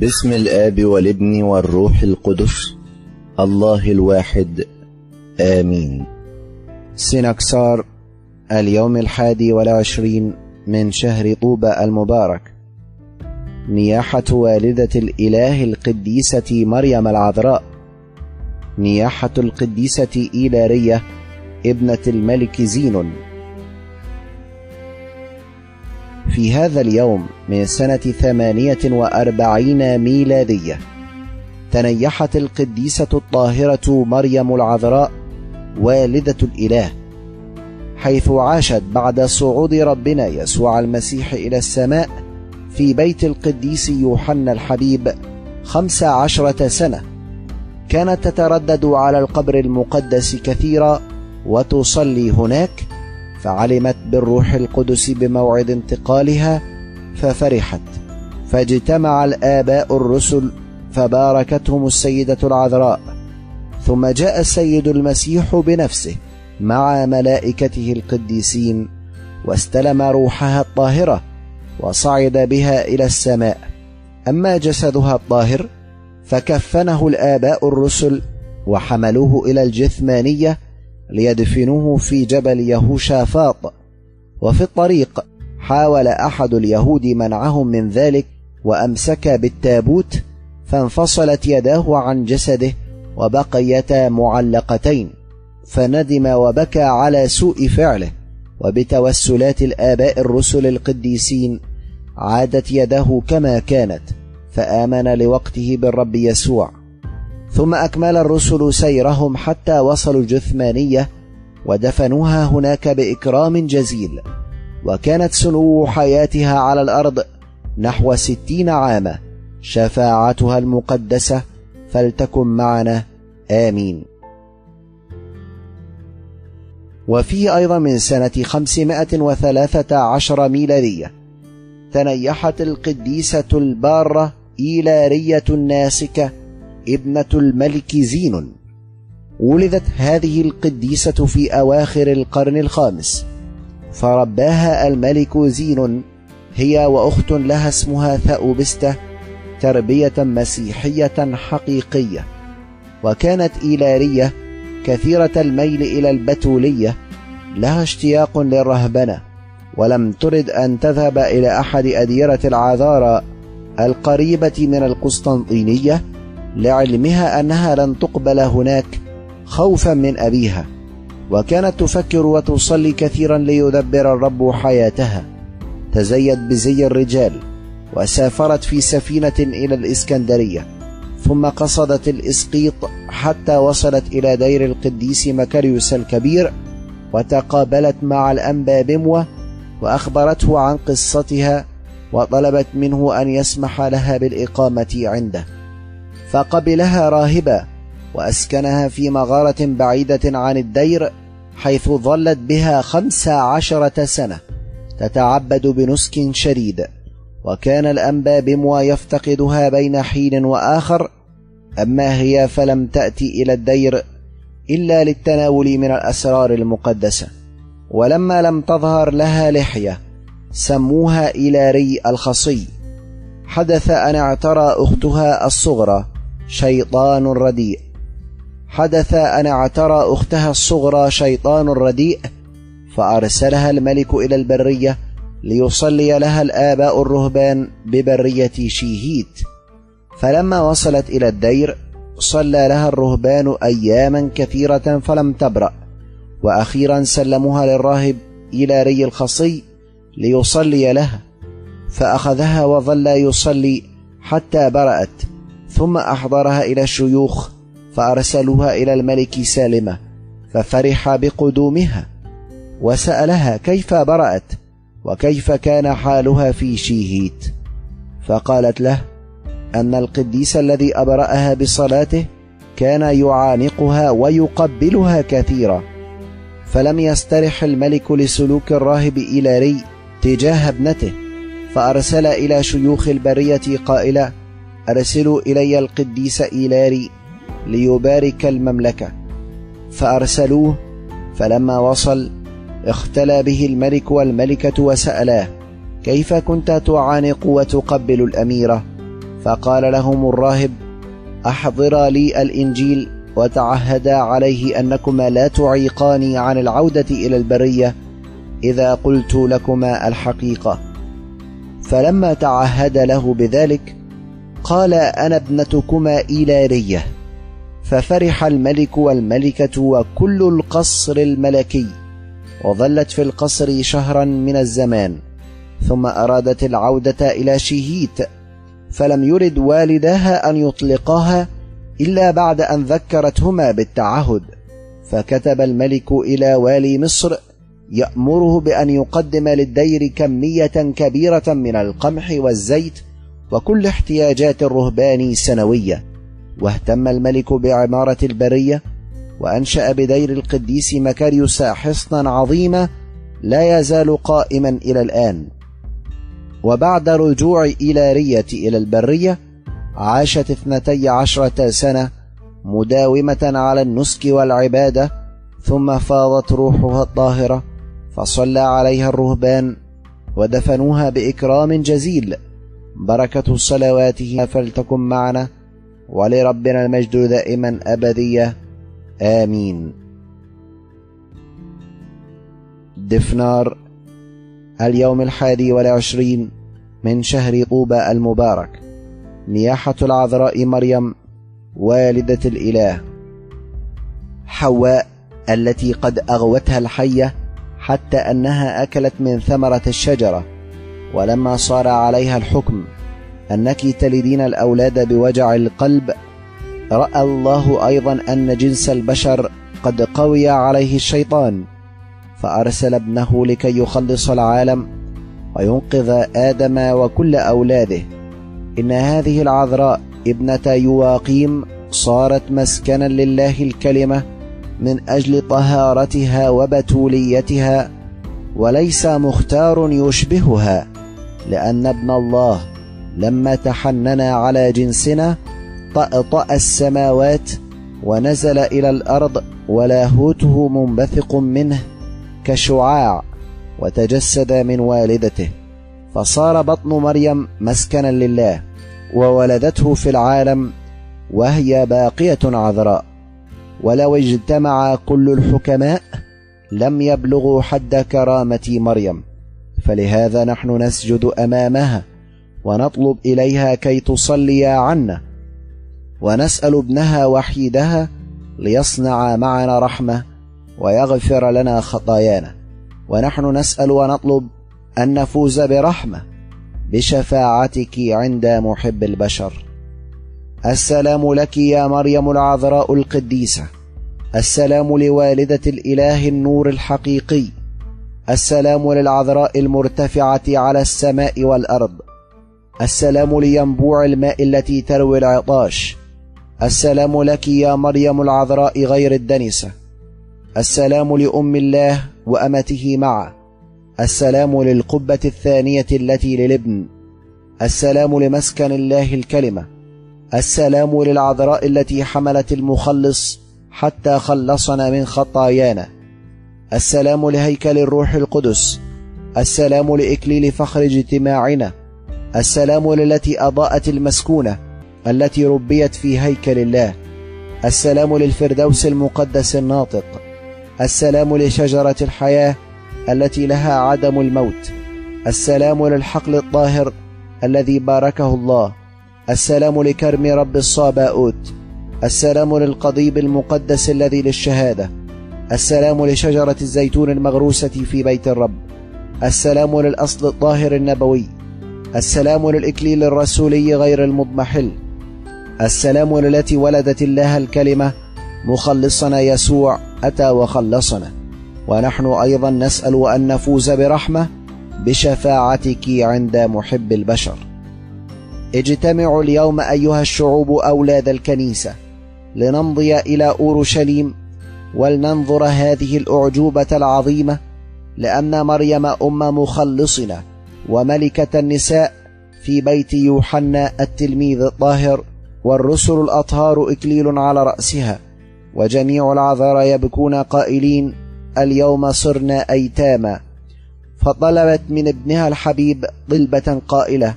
باسم الآب والابن والروح القدس الله الواحد آمين. سنكسار اليوم الحادي والعشرين من شهر طوبى المبارك. نياحة والدة الإله القديسة مريم العذراء. نياحة القديسة إيلارية ابنة الملك زينون. في هذا اليوم من سنة ثمانية وأربعين ميلادية تنيحت القديسة الطاهرة مريم العذراء والدة الإله حيث عاشت بعد صعود ربنا يسوع المسيح إلى السماء في بيت القديس يوحنا الحبيب خمس عشرة سنة. كانت تتردد على القبر المقدس كثيرا وتصلي هناك فعلمت بالروح القدس بموعد انتقالها ففرحت. فاجتمع الآباء الرسل فباركتهم السيدة العذراء. ثم جاء السيد المسيح بنفسه مع ملائكته القديسين واستلم روحها الطاهرة وصعد بها إلى السماء. أما جسدها الطاهر فكفنه الآباء الرسل وحملوه إلى الجثمانية ليدفنوه في جبل يهوشافاط. وفي الطريق حاول أحد اليهود منعهم من ذلك وأمسك بالتابوت فانفصلت يداه عن جسده وبقيتا معلقتين فندم وبكى على سوء فعله. وبتوسلات الآباء الرسل القديسين عادت يده كما كانت فآمن لوقته بالرب يسوع. ثم أكمل الرسل سيرهم حتى وصلوا الجثمانية ودفنوها هناك بإكرام جزيل وكانت سنو حياتها على الأرض نحو ستين عاما شفاعتها المقدسة فلتكن معنا آمين. وفيه أيضا من سنة خمسمائة وثلاثة عشر ميلادية تنيحت القديسة البارة إيلارية الناسكة ابنة الملك زين. ولدت هذه القديسة في أواخر القرن الخامس. فرباها الملك زين. هي وأخت لها اسمها ثأوبستة تربية مسيحية حقيقية. وكانت إيلارية كثيرة الميل إلى البتولية. لها اشتياق للرهبنة. ولم ترد أن تذهب إلى أحد أديرة العذارى القريبة من القسطنطينية. لعلمها أنها لن تقبل هناك خوفا من أبيها وكانت تفكر وتصلي كثيرا ليدبر الرب حياتها. تزيد بزي الرجال وسافرت في سفينة إلى الإسكندرية ثم قصدت الإسقيط حتى وصلت إلى دير القديس مكاريوس الكبير وتقابلت مع الأنبا بموة وأخبرته عن قصتها وطلبت منه أن يسمح لها بالإقامة عنده. فقبلها راهبا وأسكنها في مغارة بعيدة عن الدير حيث ظلت بها خمس عشرة سنة تتعبد بنسك شديد. وكان الأنبا بموى يفتقدها بين حين وآخر أما هي فلم تأتي إلى الدير إلا للتناول من الأسرار المقدسة. ولما لم تظهر لها لحية سموها إلاري الخصي. حدث أن اعترى أختها الصغرى شيطان رديء. حدث أن اعترى أختها الصغرى شيطان رديء فأرسلها الملك إلى البرية ليصلي لها الآباء الرهبان ببرية شيهيت. فلما وصلت إلى الدير صلى لها الرهبان أياما كثيرة فلم تبرأ وأخيرا سلموها للراهب إلى ري الخصي ليصلي لها فأخذها وظل يصلي حتى برأت. ثم أحضرها إلى الشيوخ فأرسلوها إلى الملك سالمة ففرح بقدومها وسألها كيف برأت وكيف كان حالها في شيهيت. فقالت له أن القديس الذي أبرأها بصلاته كان يعانقها ويقبلها كثيرا. فلم يسترح الملك لسلوك الراهب إيلاري تجاه ابنته فأرسل إلى شيوخ البرية قائلا أرسلوا إلي القديس إيلاري ليبارك المملكة. فأرسلوه فلما وصل اختلى به الملك والملكة وسألاه كيف كنت تعانق وتقبل الأميرة؟ فقال لهم الراهب أحضرا لي الإنجيل وتعهدا عليه أنكما لا تعيقاني عن العودة إلى البرية إذا قلت لكما الحقيقة. فلما تعهد له بذلك قال أنا ابنتكما إيلارية. ففرح الملك والملكة وكل القصر الملكي وظلت في القصر شهرا من الزمان ثم أرادت العودة إلى شيهيت فلم يرد والداها أن يطلقاها إلا بعد أن ذكرتهما بالتعهد. فكتب الملك إلى والي مصر يأمره بأن يقدم للدير كمية كبيرة من القمح والزيت وكل احتياجات الرهبان سنوية. واهتم الملك بعمارة البرية وأنشأ بدير القديس مكاريوس حصنا عظيما لا يزال قائما إلى الآن. وبعد رجوع إيلارية إلى البرية عاشت اثنتي عشرة سنة مداومة على النسك والعبادة ثم فاضت روحها الطاهرة فصلى عليها الرهبان ودفنوها بإكرام جزيل. بركة صلواتها فلتكن معنا ولربنا المجد دائما أبدية. آمين. دفنار اليوم الحادي والعشرين من شهر طوبى المبارك. نياحة العذراء مريم والدة الإله. حواء التي قد أغوتها الحية حتى أنها أكلت من ثمرة الشجرة. ولما صار عليها الحكم أنك تلدين الأولاد بوجع القلب رأى الله أيضا أن جنس البشر قد قوي عليه الشيطان فأرسل ابنه لكي يخلص العالم وينقذ آدم وكل أولاده. إن هذه العذراء ابنة يواقيم صارت مسكنا لله الكلمة من أجل طهارتها وبتوليتها وليس مختار يشبهها. لأن ابن الله لما تحنن على جنسنا طأطأ السماوات ونزل إلى الأرض ولاهوته منبثق منه كشعاع وتجسد من والدته. فصار بطن مريم مسكنا لله وولدته في العالم وهي باقية عذراء. ولو اجتمع كل الحكماء لم يبلغوا حد كرامة مريم. فلهذا نحن نسجد أمامها ونطلب إليها كي تصلي عنا. ونسأل ابنها وحيدها ليصنع معنا رحمة ويغفر لنا خطايانا. ونحن نسأل ونطلب أن نفوز برحمة بشفاعتك عند محب البشر. السلام لك يا مريم العذراء القديسة. السلام لوالدة الإله النور الحقيقي. السلام للعذراء المرتفعة على السماء والأرض. السلام لينبوع الماء التي تروي العطاش. السلام لك يا مريم العذراء غير الدنسة. السلام لأم الله وأمته معه. السلام للقبة الثانية التي للابن. السلام لمسكن الله الكلمة. السلام للعذراء التي حملت المخلص حتى خلصنا من خطايانا. السلام لهيكل الروح القدس. السلام لإكليل فخر اجتماعنا. السلام للتي أضاءت المسكونة التي ربيت في هيكل الله. السلام للفردوس المقدس الناطق. السلام لشجرة الحياة التي لها عدم الموت. السلام للحقل الطاهر الذي باركه الله. السلام لكرم رب الصاباؤوت. السلام للقضيب المقدس الذي للشهادة. السلام لشجرة الزيتون المغروسة في بيت الرب. السلام للأصل الطاهر النبوي. السلام للإكليل الرسولي غير المضمحل. السلام للتي ولدت الله الكلمة مخلصنا يسوع أتى وخلصنا. ونحن أيضا نسأل أن نفوز برحمة بشفاعتك عند محب البشر. اجتمعوا اليوم أيها الشعوب أولاد الكنيسة لنمضي إلى أورشليم ولننظر هذه الأعجوبة العظيمة لأن مريم أم مخلصنا وملكة النساء في بيت يوحنا التلميذ الطاهر والرسل الأطهار إكليل على رأسها وجميع العذارى يبكون قائلين اليوم صرنا أيتاما. فطلبت من ابنها الحبيب طلبة قائلة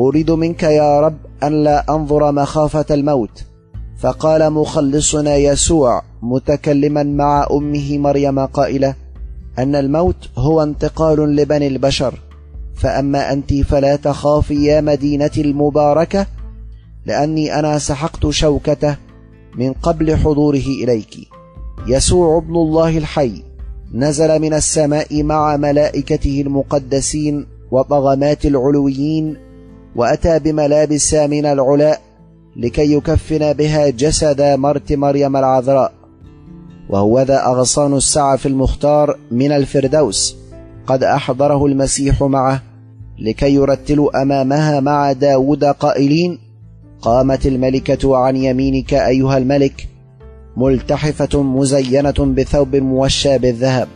أريد منك يا رب أن لا أنظر مخافة الموت. فقال مخلصنا يسوع متكلما مع أمه مريم قائلة أن الموت هو انتقال لبني البشر فأما أنت فلا تخافي يا مدينتي المباركة لأني أنا سحقت شوكته من قبل حضوره إليك. يسوع ابن الله الحي نزل من السماء مع ملائكته المقدسين وطغمات العلويين وأتى بملابس من العلاء لكي يكفن بها جسد مرت مريم العذراء. وهو ذا أغصان السعف المختار من الفردوس. قد أحضره المسيح معه لكي يرتلوا أمامها مع داود قائلين قامت الملكة عن يمينك أيها الملك ملتحفة مزينة بثوب موشى بالذهب.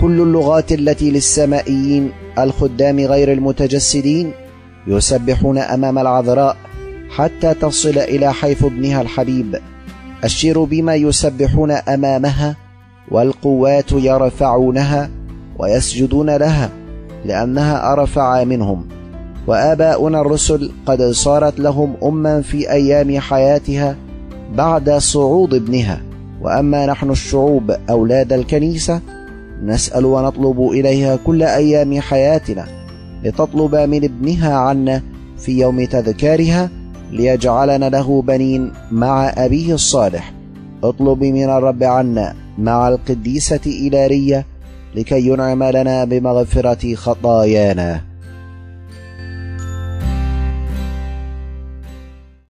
كل اللغات التي للسمائيين الخدام غير المتجسدين يسبحون أمام العذراء. حتى تصل إلى حيث ابنها الحبيب. الشير بما يسبحون أمامها والقوات يرفعونها ويسجدون لها لأنها أرفع منهم. وآباؤنا الرسل قد صارت لهم أما في أيام حياتها بعد صعود ابنها. وأما نحن الشعوب أولاد الكنيسة نسأل ونطلب إليها كل أيام حياتنا لتطلب من ابنها عنا في يوم تذكارها ليجعلنا له بنين مع أبيه الصالح. اطلب من الرب عنا مع القديسة إلارية لكي ينعم لنا بمغفرة خطايانا.